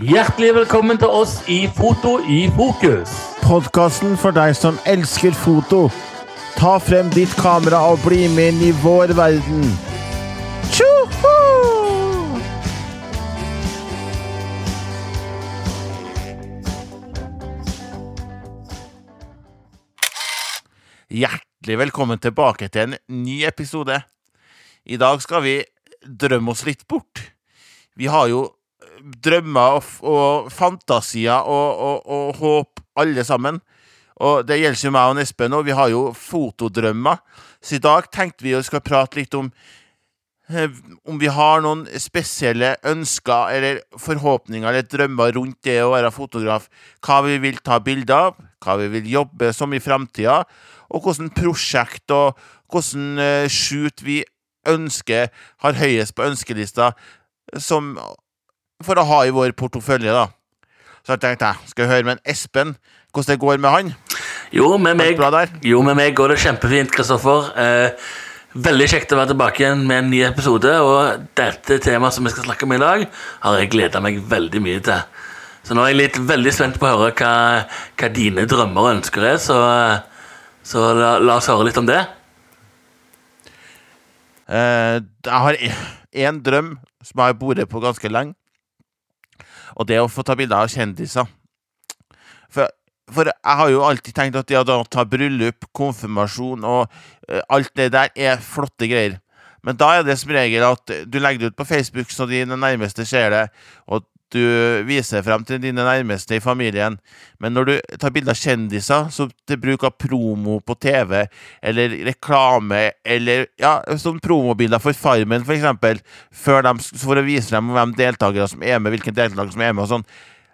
Hjertelig velkommen til oss i Foto i fokus. Podkasten for deg som elsker foto. Ta frem ditt kamera og bli med inn i vår verden. Tjoho! Hjertelig velkommen tilbake til en ny episode. I dag skal vi drømme oss litt bort. Vi har jo drømmer og, og fantasier og, og, og håp, alle sammen. Og det gjelder jo meg og Espen òg. Vi har jo fotodrømmer. Så i dag tenkte vi å skal prate litt om eh, om vi har noen spesielle ønsker eller forhåpninger eller drømmer rundt det å være fotograf. Hva vi vil ta bilder av, hva vi vil jobbe som i framtida, og hvordan prosjekt og hvordan uh, shoot vi ønsker har høyest på ønskelista som, for å ha i vår portefølje, da. Så jeg tenkte jeg skal høre med en Espen hvordan det går med han. Jo, med meg, jo, med meg går det kjempefint, Kristoffer. Eh, veldig kjekt å være tilbake igjen med en ny episode. Og dette temaet som vi skal snakke om i dag, har jeg gleda meg veldig mye til. Så nå er jeg litt veldig spent på å høre hva, hva dine drømmer og ønsker er. Så, så la, la oss høre litt om det. Eh, jeg har én drøm som jeg har boret på ganske lenge, og det å få ta bilder av kjendiser. For, for jeg har jo alltid tenkt at det å ta bryllup, konfirmasjon og uh, alt det der er flotte greier. Men da er det som regel at du legger det ut på Facebook så dine nærmeste ser det, og du viser frem til dine nærmeste i familien. Men når du tar bilder av kjendiser, så til bruk av promo på TV, eller reklame, eller ja, sånn promobilder for Farmen, for eksempel, dem, for å vise dem hvem deltakere som er med, hvilken deltaker som er med, og sånn.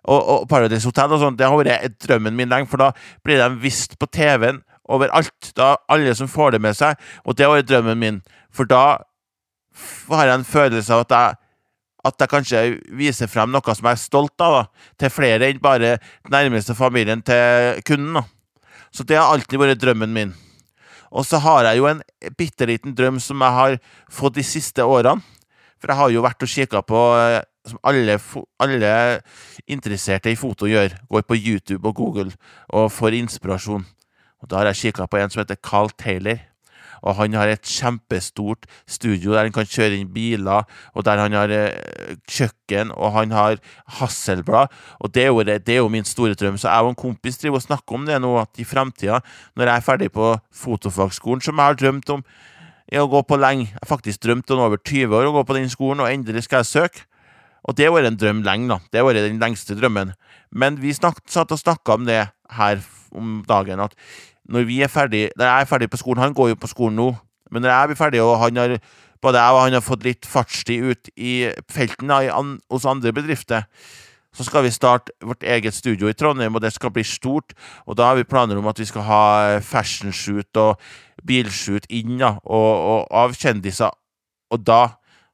Og, og Paradise Hotel og sånn, det har vært drømmen min lenge, for da blir de vist på TV-en overalt. Da alle som får det med seg. Og det har vært drømmen min, for da har jeg en følelse av at jeg at jeg kanskje viser frem noe som jeg er stolt av, da, til flere enn bare nærmeste familien til kunden. Da. Så det har alltid vært drømmen min. Og så har jeg jo en bitte liten drøm som jeg har fått de siste årene. For jeg har jo vært og kikka på eh, som alle, alle, interesserte i foto gjør. Går på YouTube og Google og får inspirasjon. Og Da har jeg kikka på en som heter Carl Taylor og han har et kjempestort studio der han kan kjøre inn biler, og der han har eh, kjøkken, og han har Hasselblad. Og det er, jo, det er jo min store drøm. Så jeg og en kompis driver og snakker om det nå, at i framtida, når jeg er ferdig på fotofagskolen, som jeg har drømt om i å gå på lenge Jeg har faktisk drømt om over 20 år å gå på den skolen, og endelig skal jeg søke. Og det har vært en drøm lenge, da. Det har vært den lengste drømmen. Men vi snak, satt og snakka om det her om dagen, at når vi er ferdig Når jeg er ferdig på skolen Han går jo på skolen nå, men når jeg blir ferdig, og han har både jeg og han har fått litt fartstid ut i felten da, an, hos andre bedrifter, så skal vi starte vårt eget studio i Trondheim, og det skal bli stort. Og da har vi planer om at vi skal ha fashionshoot og bilshoot inn da, og, og av kjendiser. Og da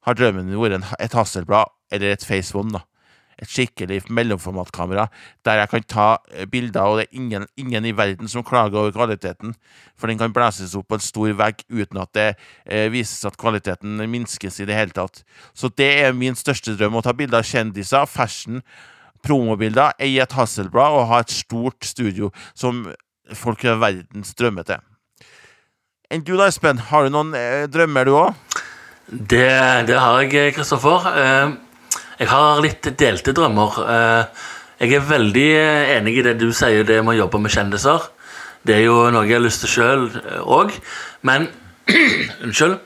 har drømmen vært et Hasselblad eller et FaceOne. da et skikkelig mellomformatkamera der jeg kan ta eh, bilder, og det er ingen, ingen, i verden som klager over kvaliteten. For den kan blæses opp på en stor vegg uten at det eh, vises at kvaliteten minskes i det hele tatt. Så det er min største drøm, å ta bilder av kjendiser, fashion, promobilder, eie et Hasselblad og ha et stort studio som folk i verden strømmer til. Enn du da, Espen? Har du noen eh, drømmer, du òg? Det, det, har jeg, Kristoffer. Eh, jeg har litt delte drømmer. Eh, jeg er veldig enig i det du sier, det med å jobbe med kjendiser. Det er jo noe jeg har lyst til sjøl òg. Eh, Men Unnskyld.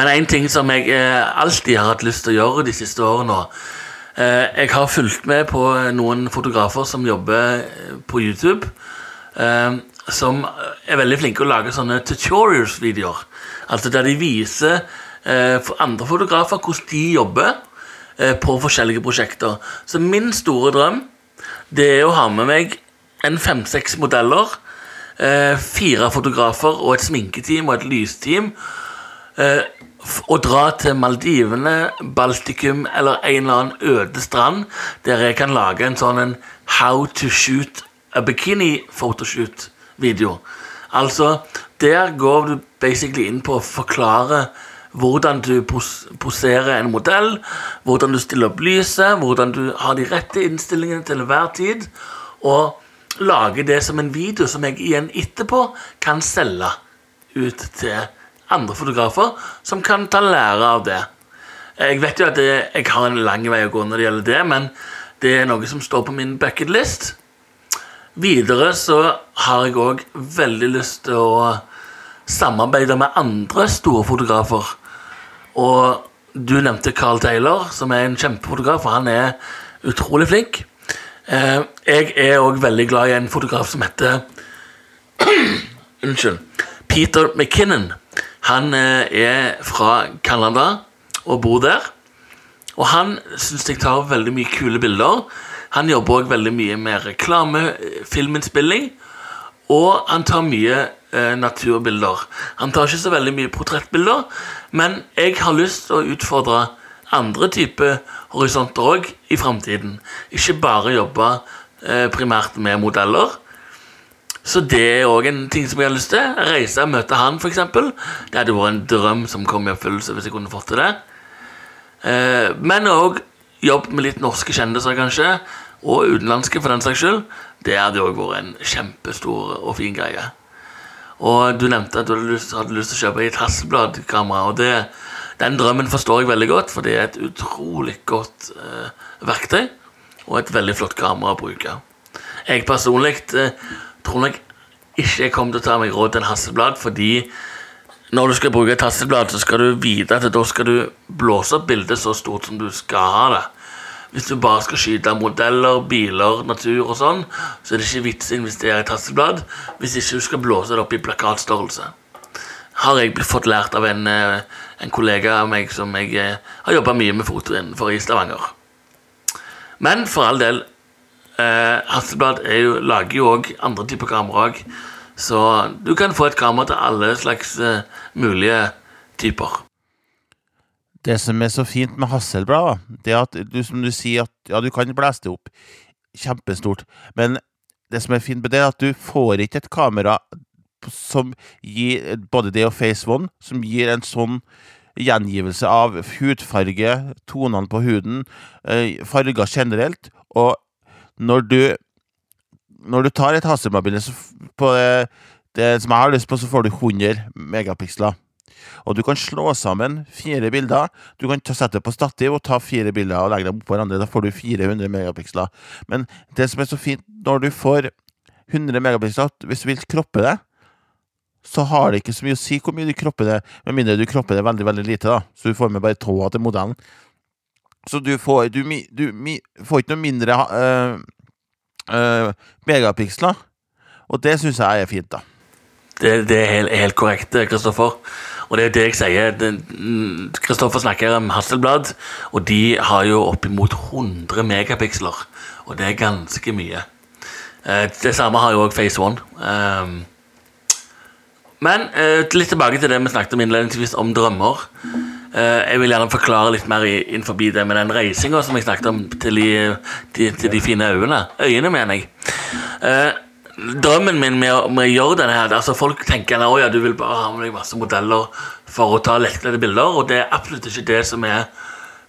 Men én ting som jeg eh, alltid har hatt lyst til å gjøre de siste årene Jeg har fulgt med på noen fotografer som jobber på YouTube. Som er veldig flinke å lage sånne tutorials-videoer. Altså der de viser andre fotografer hvordan de jobber Eh, på forskjellige prosjekter. Så min store drøm det er å ha med meg en fem-seks modeller, eh, fire fotografer og et sminketeam og et lysteam. Eh, og dra til Maldivene, Baltikum eller en eller annen øde strand der jeg kan lage en sånn en How to shoot a bikini photoshoot-video. Altså, der går du basically inn på å forklare hvordan du pos poserer en modell, hvordan du stiller opp lyset, hvordan du har de rette innstillingene til enhver tid, og lage det som en video som jeg igjen etterpå kan selge ut til andre fotografer som kan ta lære av det. Jeg vet jo at det, jeg har en lang vei å gå når det gjelder det, men det er noe som står på min bucketlist. Videre så har jeg òg veldig lyst til å samarbeide med andre store fotografer. Og du nevnte Carl Taylor, som er en kjempefotograf, og han er utrolig flink. Eh, jeg er òg veldig glad i en fotograf som heter Unnskyld. Peter McKinnon. Han eh, er fra Canada og bor der. Og han syns jeg tar veldig mye kule bilder. Han jobber òg veldig mye med reklame, filminnspilling, og han tar mye eh, naturbilder. Han tar ikke så veldig mye portrettbilder, men jeg har lyst til å utfordre andre typer horisonter òg i framtiden. Ikke bare jobbe eh, primært med modeller. Så det er òg en ting som jeg har lyst til. Reise og møte han, f.eks. Det hadde vært en drøm som kom i oppfyllelse hvis jeg kunne fått til det. Eh, men òg jobb med litt norske kjendiser, kanskje. Og utenlandske, for den saks skyld. Det hadde òg vært en kjempestor og fin greie. Og du nevnte at du hadde lyst, hadde lyst til å kjøpe et Hasselblad-kamera. Og det, den drømmen forstår jeg veldig godt, for det er et utrolig godt eh, verktøy. Og et veldig flott kamera å bruke. Jeg personlig eh, tror nok ikke jeg kommer til å ta meg råd til en Hasselblad, fordi når du skal bruke et Hasselblad, så skal du vite at da skal du blåse opp bildet så stort som du skal ha det. Hvis du bare skal skyte modeller, biler, natur og sånn, så er det ikke vits å investere i et Hasselblad hvis ikke du skal blåse det opp i plakatstørrelse. Har jeg fått lært av en, eh, en kollega av meg som jeg eh, har jobba mye med foto innenfor i Stavanger. Men for all del, eh, Hasselblad jo, lager jo òg andre typer kamera òg. Så du kan få et kamera til alle slags eh, mulige typer. Det som er så fint med Hasselblad, det er at du, som du sier, at ja, du kan blæse det opp kjempestort, men det som er fint med det, er at du får ikke et kamera som gir både det og Face One, som gir en sånn gjengivelse av hudfarge, tonene på huden, eh, farger generelt, og når du når du tar et Hasselblad-bilde det som jeg har lyst på, så får du 100 megapiksler. Og du kan slå sammen fire bilder. Du kan sette det på stativ og ta fire bilder og legge dem oppå hverandre. Da får du 400 megapiksler. Men det som er så fint, når du får 100 megapiksler, hvis du vil kroppe det, så har det ikke så mye å si hvor mye du kropper det, med mindre du kropper det veldig veldig lite. da. Så du får med bare tåa til modellen. Så du får, du, du, får ikke noe mindre øh, øh, megapiksler. Og det syns jeg er fint, da. Det, det er helt, helt korrekt, Kristoffer. Og det er det jeg sier. Kristoffer snakker om Hasselblad, og de har jo oppimot 100 megapiksler. Og det er ganske mye. Uh, det samme har jo òg Face One. Um, men uh, litt tilbake til det vi snakket om innledningsvis, om drømmer. Jeg vil gjerne forklare litt mer innenfor det med den reisinga som jeg snakket om til de, til de fine øyene. Øyene, mener jeg. Drømmen min med å, med å, gjøre denne her altså Folk tenker at ja, du vil bare ha med deg masse modeller for å ta lettkledde bilder, og det er absolutt ikke det som er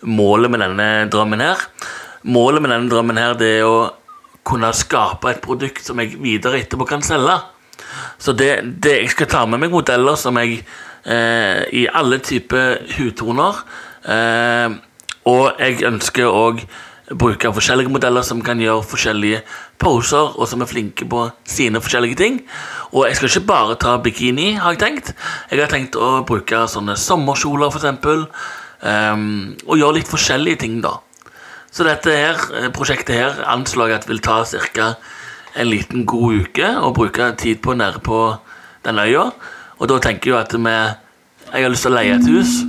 målet med denne drømmen her. Målet med denne drømmen her det er å kunne skape et produkt som jeg videre etterpå kan selge. Så det, det jeg skal ta med meg modeller som jeg eh, i alle typer hudtoner. Eh, og jeg ønsker òg bruke forskjellige modeller som kan gjøre forskjellige poser, og som er flinke på sine forskjellige ting. Og jeg skal ikke bare ta bikini, har jeg tenkt. Jeg har tenkt å bruke sånne sommerkjoler, f.eks. Um, og gjøre litt forskjellige ting, da. Så dette her, eh, prosjektet her anslår jeg at vil ta ca. en liten god uke å bruke tid på nede på den øya. Og da tenker jeg at vi Jeg har lyst til å leie et hus.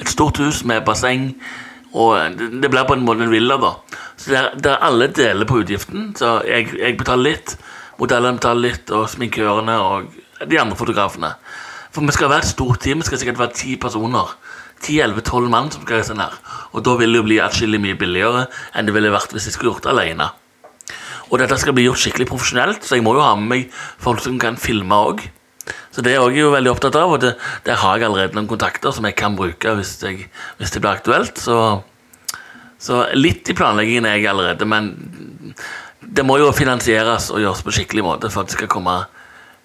Et stort hus med basseng og det blir på en måte en villa, da. Så det er, alle deler på utgiften. Så jeg, jeg betaler litt, modellene betaler litt, og sminkørene og de andre fotografene. For vi skal være et stort team. Vi skal sikkert være ti personer. 10-11-12 mann som skal reise ned. Og da vil det jo bli atskillig mye billigere enn det ville vært hvis jeg skulle gjort det alene. Og dette skal bli gjort skikkelig profesjonelt, så jeg må jo ha med meg folk som kan filme òg. Så det er jeg jo veldig opptatt av, og det, der har jeg allerede noen kontakter som jeg kan bruke hvis, jeg, hvis det blir aktuelt. Så, så litt i planleggingen er jeg allerede, men det må jo finansieres og gjøres på skikkelig måte for at det skal komme,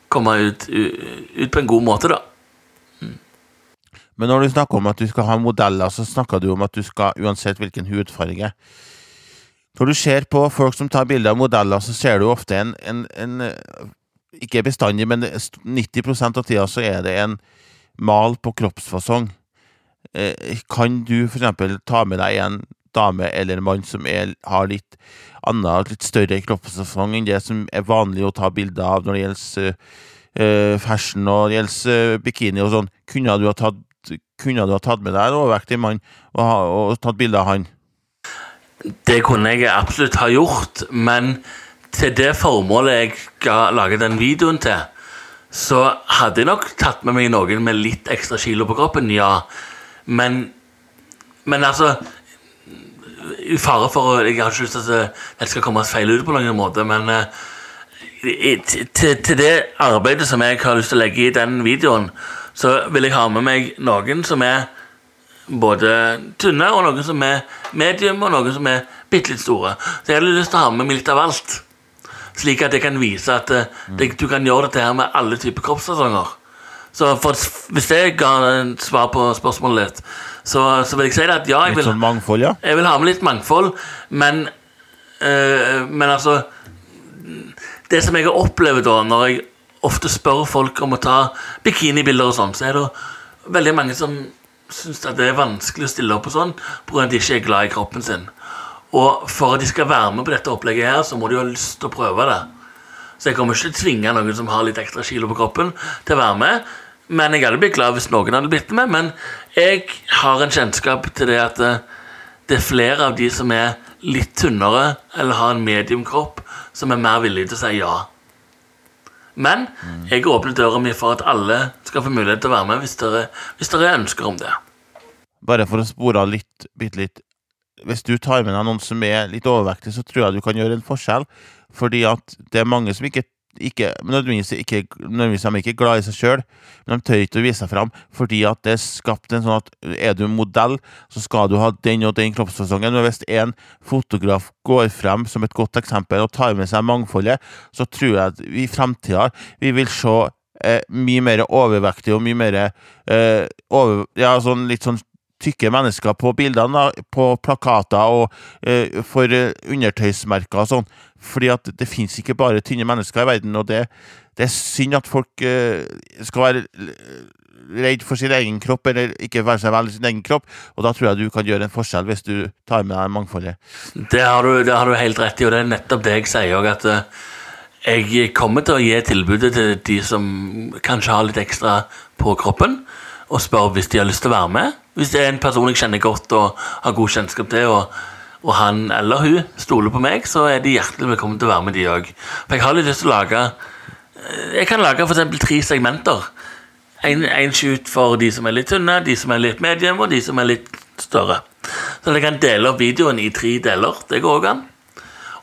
komme ut, ut, på en god måte, da. Men når du snakker om at du skal ha modeller, så snakker du om at du skal uansett hvilken hudfarge. Når du ser på folk som tar bilder av modeller, så ser du ofte en, en, en Ikke bestandig, men 90% av tida så er det en mal på kroppsfasong. Eh, kan du f.eks. ta med deg en dame eller en mann som er, har litt annen, litt større kroppsfasong enn det som er vanlig å ta bilder av når det gjelder uh, fashion og det gjelder uh, bikini og sånn? Kunne du ha tatt du ha tatt med deg en overvektig mann og, og tatt bilde av han? Det kunne jeg absolutt ha gjort, men til det formålet jeg skal lage den videoen til, så hadde jeg nok tatt med meg noen med litt ekstra kilo på kroppen, ja. Men, men altså I fare for Jeg har ikke lyst til at det skal komme feil ut på noen måte, men eh, til, til det arbeidet som jeg har lyst til å legge i den videoen, så vil jeg ha med meg noen som er både tynne, og noen som er medium, og noen som er bitte litt store. Så jeg hadde lyst til å ha med meg litt av alt. Slik at jeg kan vise at uh, det, du kan gjøre dette her med alle typer kroppssesonger. Så for, Hvis jeg ga en svar på spørsmålet ditt, så, så, vil jeg si at ja jeg vil, Litt sånn mangfold, ja? Jeg vil ha med litt mangfold, men uh, Men altså Det som jeg har opplevd da, når jeg ofte spør folk om å ta bikinibilder og sånn, så er det veldig mange som syns det er vanskelig å stille opp på sånn pga. at de ikke er glad i kroppen sin. Og for at de skal være med på dette opplegget her, så må de ha lyst til å prøve det. Så jeg kommer ikke til å tvinge noen som har litt ekstra kilo på kroppen, til å være med. Men jeg hadde blitt glad hvis noen hadde blitt med. Men jeg har en kjennskap til det at eh, det er flere av de som er litt tynnere eller har en medium kropp, som er mer villige til å si ja. Men jeg åpner døra mi for at alle skal få mulighet til å være med hvis dere, hvis dere ønsker om det. Bare for å spore litt, bitte litt Hvis du tar med deg noen som er litt overvektig, så tror jeg du kan gjøre en forskjell. Fordi at det er mange som ikke ikke, nødvendigvis, ikke, nødvendigvis de er ikke glad i seg sjøl, men de tør ikke å vise seg fram fordi at det er skapt en sånn at er du modell, så skal du ha den og den kroppsfasongen. Men hvis en fotograf går frem som et godt eksempel og tar med seg mangfoldet, så tror jeg at vi i fremtida vi vil se eh, mye mer overvektige og mye mer eh, over, ja, sånn litt sånn tykke mennesker på bildene, på plakater og eh, for uh, undertøysmerker og sånn. Fordi at det fins ikke bare tynne mennesker i verden, og det, det er synd at folk eh, skal være redd for sin egen kropp, eller ikke være seg vel i sin egen kropp. Og da tror jeg du kan gjøre en forskjell hvis du tar med deg mangfoldet. Det har du, det har du helt rett i, og det er nettopp det jeg sier òg, at jeg kommer til å gi tilbudet til de som kanskje har litt ekstra på kroppen, og spør hvis de har lyst til å være med. Hvis det er en person jeg kjenner godt og har god kjennskap til, og, og han eller hun stoler på meg, så er de hjertelig velkommen til å være med, de òg. For jeg har litt lyst til å lage eh, Jeg kan lage f.eks. tre segmenter. En, en shoot for de som er litt tynne, de som er litt medium, og de som er litt større. Så jeg kan dele opp videoen i tre deler. Det går òg an.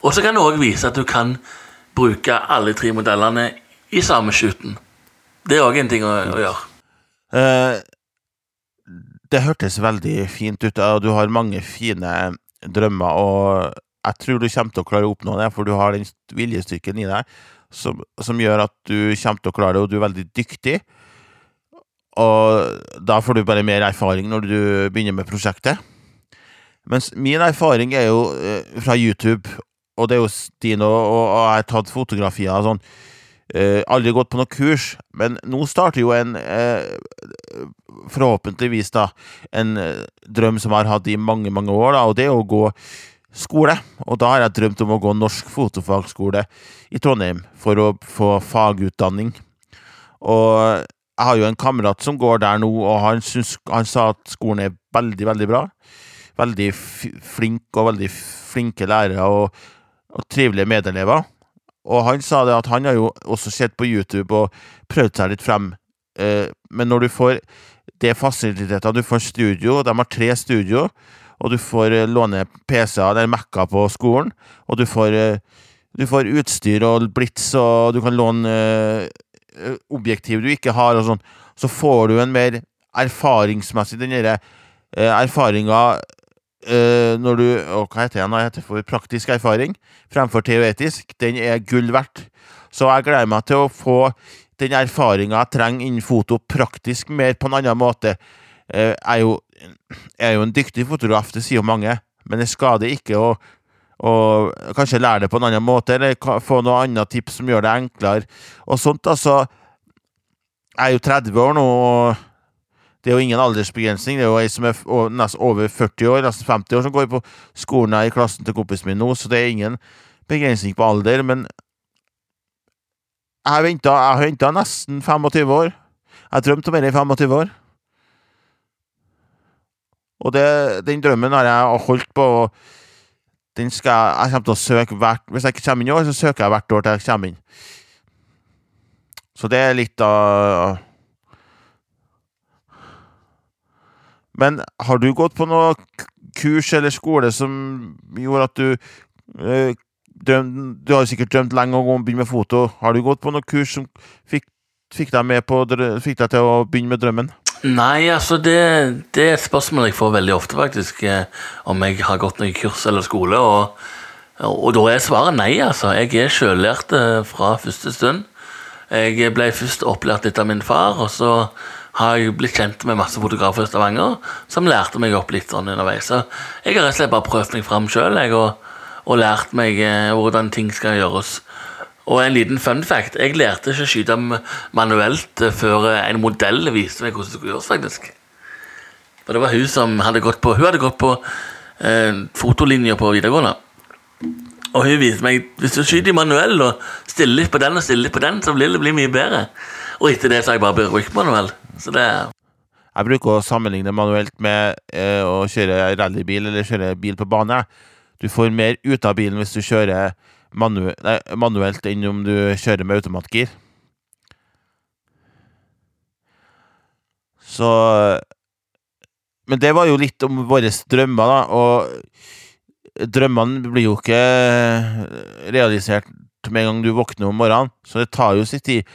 Og så kan du òg vise at du kan bruke alle tre modellene i samme shooten. Det er òg en ting å, å gjøre. Uh, det hørtes veldig fint ut, og du har mange fine drømmer. Og jeg tror du kommer til å klare å oppnå det, for du har den viljestyrken i deg som, som, gjør at du kommer til å klare det, og du er veldig dyktig. Og da får du bare mer erfaring når du begynner med prosjektet. Mens min erfaring er jo eh, fra YouTube, og det er jo Stine og, jeg har tatt fotografier og sånn. Uh, aldri gått på noe kurs, men nå starter jo en uh, Forhåpentligvis, da, en uh, drøm som jeg har hatt i mange, mange år, da, og det er å gå skole. Og da har jeg drømt om å gå norsk fotofagskole i Trondheim for å få fagutdanning. Og jeg har jo en kamerat som går der nå, og han, synes, han sa at skolen er veldig, veldig bra. Veldig flink og veldig flinke lærere og, og trivelige medelever. Og han sa det at han har jo også sett på YouTube og prøvd seg litt frem, eh, men når du får det fasiliteter, du får studio, de har tre studio, og du får eh, låne PC-er eller Mac-er på skolen, og du får, eh, du får, utstyr og blits, og du kan låne øh, objektiv du ikke har, og sånn, så får du en mer erfaringsmessig Den derre øh, erfaringa øh, når du å, Hva heter den? Heter for praktisk erfaring fremfor teoretisk. Den er gull verdt. Så jeg gleder meg til å få den erfaringa jeg trenger innen foto praktisk mer på en annen måte. Eh, Jeg er jo, jeg er jo en dyktig fotograf, det sier jo mange, men det skader ikke å og kanskje lære det på en annen måte, eller få noen annet tips som gjør det enklere. Og sånt, altså Jeg er jo 30 år nå, og det er jo ingen aldersbegrensning. Det er jo ei som er nesten over 40 år, nesten 50 år, som går på skolen her i klassen til kompisen min nå, så det er ingen begrensning på alder. Men jeg har jeg venta nesten 25 år. Jeg har drømt om dette i 25 år. Og det, den drømmen har jeg holdt på. den skal jeg, jeg kommer til å søke hvert Hvis jeg ikke kommer inn i år, så søker jeg hvert år til jeg kommer inn. Så det er litt av Men har du gått på noe kurs eller skole som gjorde at du eh, drøm, Du har sikkert drømt lenge om å begynne med foto. Har du gått på noe kurs som fikk, fikk, deg, på, fikk deg til å begynne med drømmen? Nei, altså det, det er et spørsmål jeg får veldig ofte, faktisk. eh, Om jeg har gått noe kurs eller skole. Og, og da er svaret nei, altså. Jeg er sjøllært eh, fra første stund. Jeg ble først opplært litt av min far, og så har jeg blitt kjent med masse fotografer i Stavanger som lærte meg opp litt sånn underveis. Så jeg har rett og slett bare prøvd meg fram sjøl og, og lært meg eh, hvordan ting skal gjøres. Og en liten fun fact. Jeg lærte ikke å skyte manuelt eh, før eh, en modell viste meg hvordan det skulle gjøres, faktisk. For det var hun som hadde gått på Hun hadde gått på eh, fotolinja på videregående. Og hun viste meg hvis du skyter manuell og stiller litt på den og stiller litt på den, så vil det bli mye bedre. Og etter det så har jeg bare brukt manuell. Så det Jeg bruker å sammenligne manuelt med eh, å kjøre rallybil eller kjøre bil på bane. Du får mer ut av bilen hvis du kjører manu nei, manuelt enn om du kjører med automatgir. Så Men det var jo litt om våre drømmer, da. Og drømmene blir jo ikke realisert med en gang du våkner om morgenen, så det tar jo sin tid.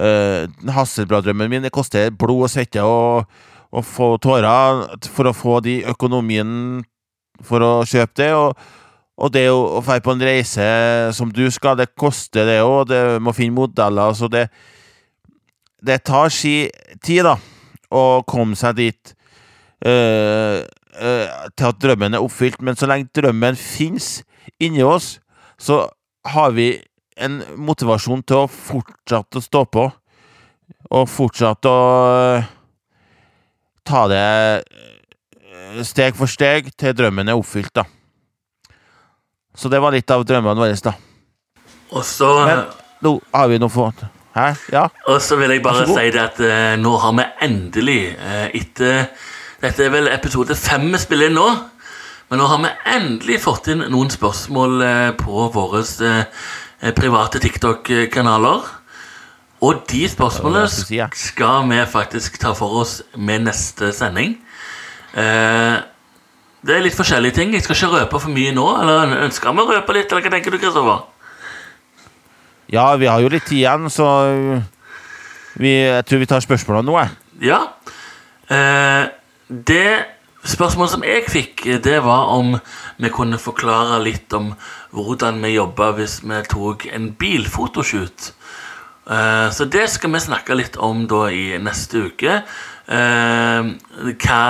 Uh, Hasselblad-drømmen min det koster blod og svette og, og få tårer for å få de økonomien for å kjøpe det. Og, og det å, dra på en reise som du skal, det koster det òg. Det må finne modeller. Så det, det tar si tid, da, å komme seg dit eh, eh, til at drømmen er oppfylt. Men så lenge drømmen fins inni oss, så har vi en motivasjon til å fortsette å stå på. Og fortsette å eh, ta det steg for steg til drømmen er oppfylt, da. Så det var litt av drømmene våre, da. Og så Men nå har vi noe for Hæ? Ja? Og så vil jeg bare si det at uh, nå har vi endelig, uh, etter Dette er vel episode fem vi spiller inn nå. Men nå har vi endelig fått inn noen spørsmål eh, på våre eh, private TikTok-kanaler. Og de spørsmålene skal vi faktisk ta for oss med neste sending. Eh, det er litt forskjellige ting. Jeg skal ikke røpe for mye nå. Eller ønsker vi å røpe litt, eller hva tenker du, Kristoffer? ja, vi har jo litt tid igjen, så vi, jeg tror vi tar spørsmålene nå, jeg. Ja. Eh, det spørsmålet som jeg fikk, det var om vi kunne forklare litt om hvordan vi jobba hvis vi tok en bilfotoshoot. Eh, så det skal vi snakke litt om da i neste uke. Eh, hva,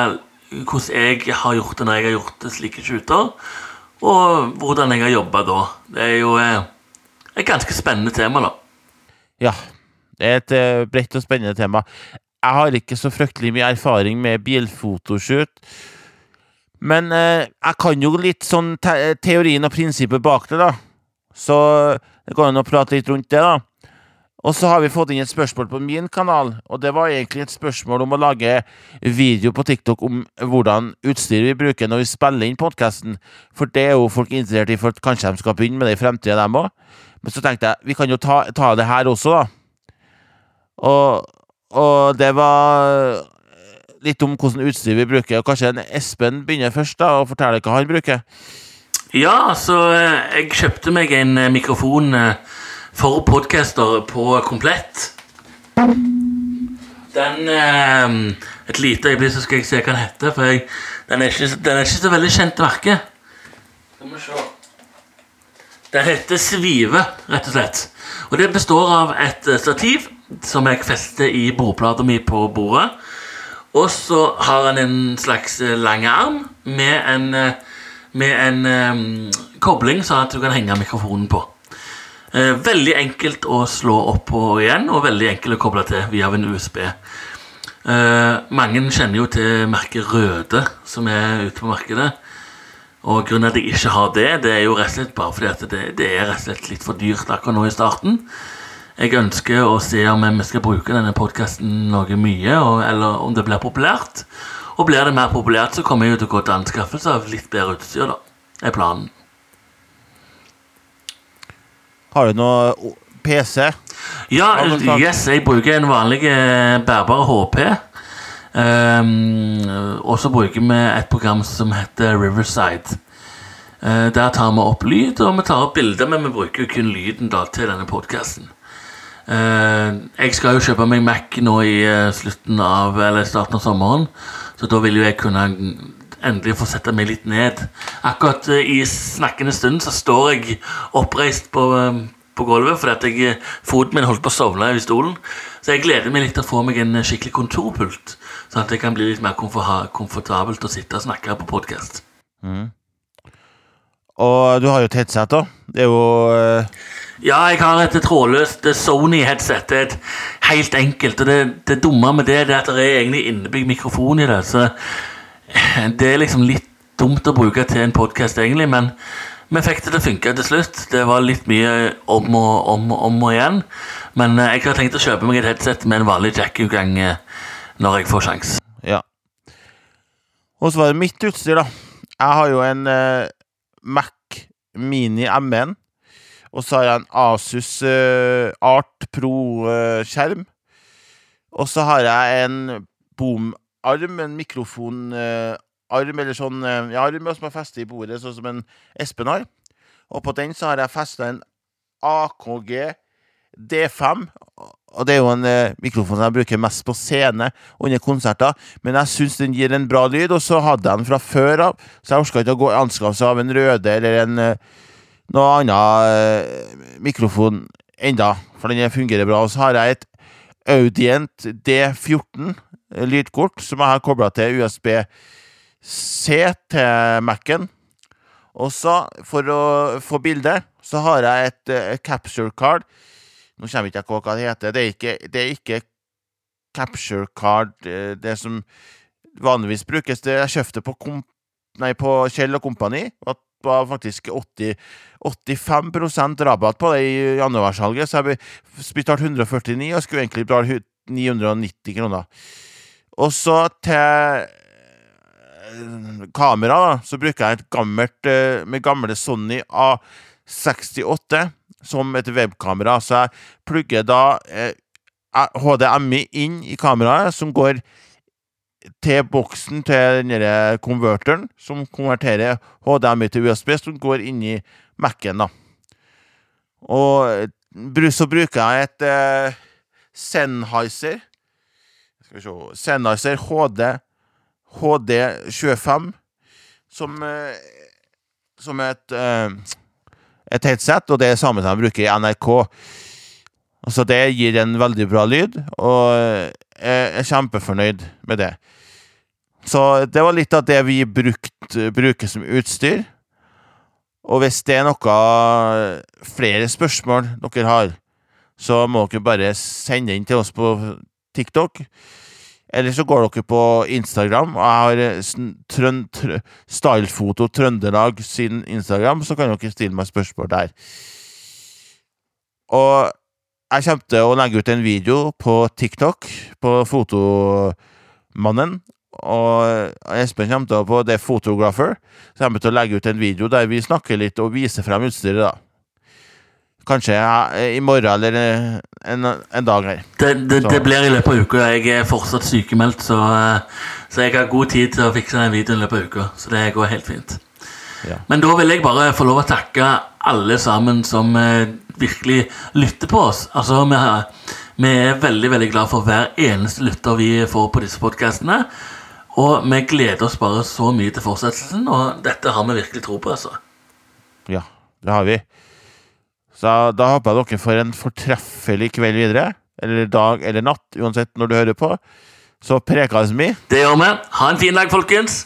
hvordan jeg har gjort det når jeg har gjort slike shooter, og hvordan jeg har jobba da. Det er jo eh, et ganske spennende tema, da. Ja. Det er et eh, bredt og spennende tema. Jeg har ikke så fryktelig mye erfaring med bilfotoshoot. Men eh, jeg kan jo litt sånn te teorien og prinsippet bak det, da. Så det går an å prate litt rundt det, da. Og så har vi fått inn et spørsmål på min kanal, og det var egentlig et spørsmål om å lage video på TikTok om hvordan utstyr vi bruker når vi spiller inn podkasten. For det er jo folk interessert i, for kanskje de skal begynne med det i fremtida, dem òg. Men så tenkte jeg vi kan jo ta, ta det her også, da. Og, og det var litt om hvordan utstyr vi bruker. Og kanskje en Espen begynner først da, og forteller hva han bruker. Ja, altså eh, Jeg kjøpte meg en eh, mikrofon eh, for podcaster på Komplett. Den eh, Et lite øyeblikk, så skal jeg se hva den heter. For jeg, den, er ikke, den er ikke så veldig kjent verke. Skal vi se. Den heter Svive, rett og slett. Og det består av et eh, stativ som jeg fester i bordplata mi på bordet. Og så har den en slags eh, lang arm med en, eh, med en um, kobling, sånn at du kan henge mikrofonen på. Eh, veldig enkelt å slå opp og igjen, og veldig enkelt å koble til via en USB. Eh, mange kjenner jo til merket Røde, som er ute på markedet. Og grunnen til at jeg ikke har det, det er jo rett og slett bare fordi at det, det er rett og slett litt for dyrt akkurat nå i starten. Jeg ønsker å se om vi skal bruke denne podkasten noe mye, og, eller om det blir populært. Og blir det mer populært, så kommer jeg jo til å gå til anskaffelse av litt bedre utstyr, da. er planen. Har du noe PC? Ja, yes, jeg bruker en vanlig eh, bærbar HP. Um, og så bruker vi et program som heter Riverside. Uh, der tar vi opp lyd, og vi tar opp bilder, men vi bruker jo kun lyden da til denne podkasten. jeg skal jo kjøpe meg Mac nå i uh, slutten av, eller starten av sommeren, så da vil jo jeg kunne endelig få sette meg litt ned. Akkurat eh, i snakkende stund så står jeg oppreist på, eh, på gulvet fordi jeg, eh, foten min holdt på å sovne i stolen. Så jeg gleder meg litt til å få meg en skikkelig kontorpult, sånn at det kan bli litt mer komfor komfortabelt å sitte og snakke på podkast. Og du har jo et headset, da. Det er jo uh... Ja, jeg har et trådløst Sony-headset. Det er et helt enkelt. Og det, det dumme med det, det er at det er egentlig innebygd mikrofon i det. Så det er liksom litt dumt å bruke til en podkast, egentlig. Men vi fikk det til å funke til slutt. Det var litt mye om og om, og om og igjen. Men eh, jeg har tenkt å kjøpe meg et headset med en vanlig jack-utgang eh, når jeg får sjans. Ja. Og så var det mitt utstyr, da. Jeg har jo en eh, Mac Mini M1. Og så har jeg en Asus eh, Art Pro-skjerm. og så har jeg en boom-arm, en mikrofonarm, eller sånn eh, ja, arm som er festet i bordet, sånn som en Espen har. Og på den så har jeg festa en AKG D5. Og det er jo en eh, mikrofon som jeg bruker mest på scene under konserter. Men jeg syns den gir en bra lyd, og så hadde jeg den fra før av. Så jeg orka ikke å gå anskaffelse av en Røde eller en eh, noe annet eh, mikrofon enda, for den fungerer bra. Og så har jeg et Audient D14 eh, lydkort som jeg har kobla til USB-C til Mac-en. Og så, for å få bilde, så har jeg et, uh, capture card. Nå kommer ikke på hva det heter. Det er ikke, det er ikke capture card, eh, det som vanligvis brukes. Det jeg kjøpte på, nei, på Kjell og Company. Og det var faktisk 80, 85 rabatt på det i januarsalget, så jeg betalte 149 og skulle egentlig betale 990 kroner. Og så til kamera, da, så bruker jeg et gammelt eh, med gamle Sony A68 som et webkamera. Så jeg plugger da eh, HDMI inn i kameraet, som går til boksen til den der konverteren, som konverterer HDMI til USB, som går inn i Mac-en, da. Og eh, så bruker jeg et eh, Sennheiser Skal vi se Sennheiser HD HD25 som eh, Som et eh, et headset, og det er samme som de bruker i NRK. Altså, det gir en veldig bra lyd, og jeg er kjempefornøyd med det. Så det var litt av det vi brukt, bruker som utstyr. Og hvis det er noe flere spørsmål dere har, så må dere bare sende inn til oss på TikTok. Eller så går dere på Instagram, jeg har trøn, trø, Stylefoto Trøndelag sin Instagram, så kan dere stille meg spørsmål der. Og jeg kommer til å legge ut en video på TikTok på Fotomannen. Og Espen kommer til å på The Photographer. Så kommer til å legge ut en video der vi snakker litt og viser frem utstyret. da Kanskje i morgen eller eh, en, en dag her. Det, det, det blir i løpet av uka. Jeg er fortsatt sykemeldt, så, eh, så jeg har god tid til å fikse den videoen i løpet av uka. Så det går helt fint. Ja. Men da vil jeg bare få lov å takke alle sammen som eh, virkelig lytter på oss. Altså, vi, har- Vi er veldig veldig glad for hver eneste lytter vi får på disse podkastene. Og vi gleder oss bare så mye til fortsettelsen, og dette har vi virkelig tro på. altså. Ja, det har vi. Så da håper jeg dere får en fortreffelig kveld videre. Eller dag eller natt, uansett når du hører på. Så prekes vi. Det gjør vi. Ha en fin dag, folkens.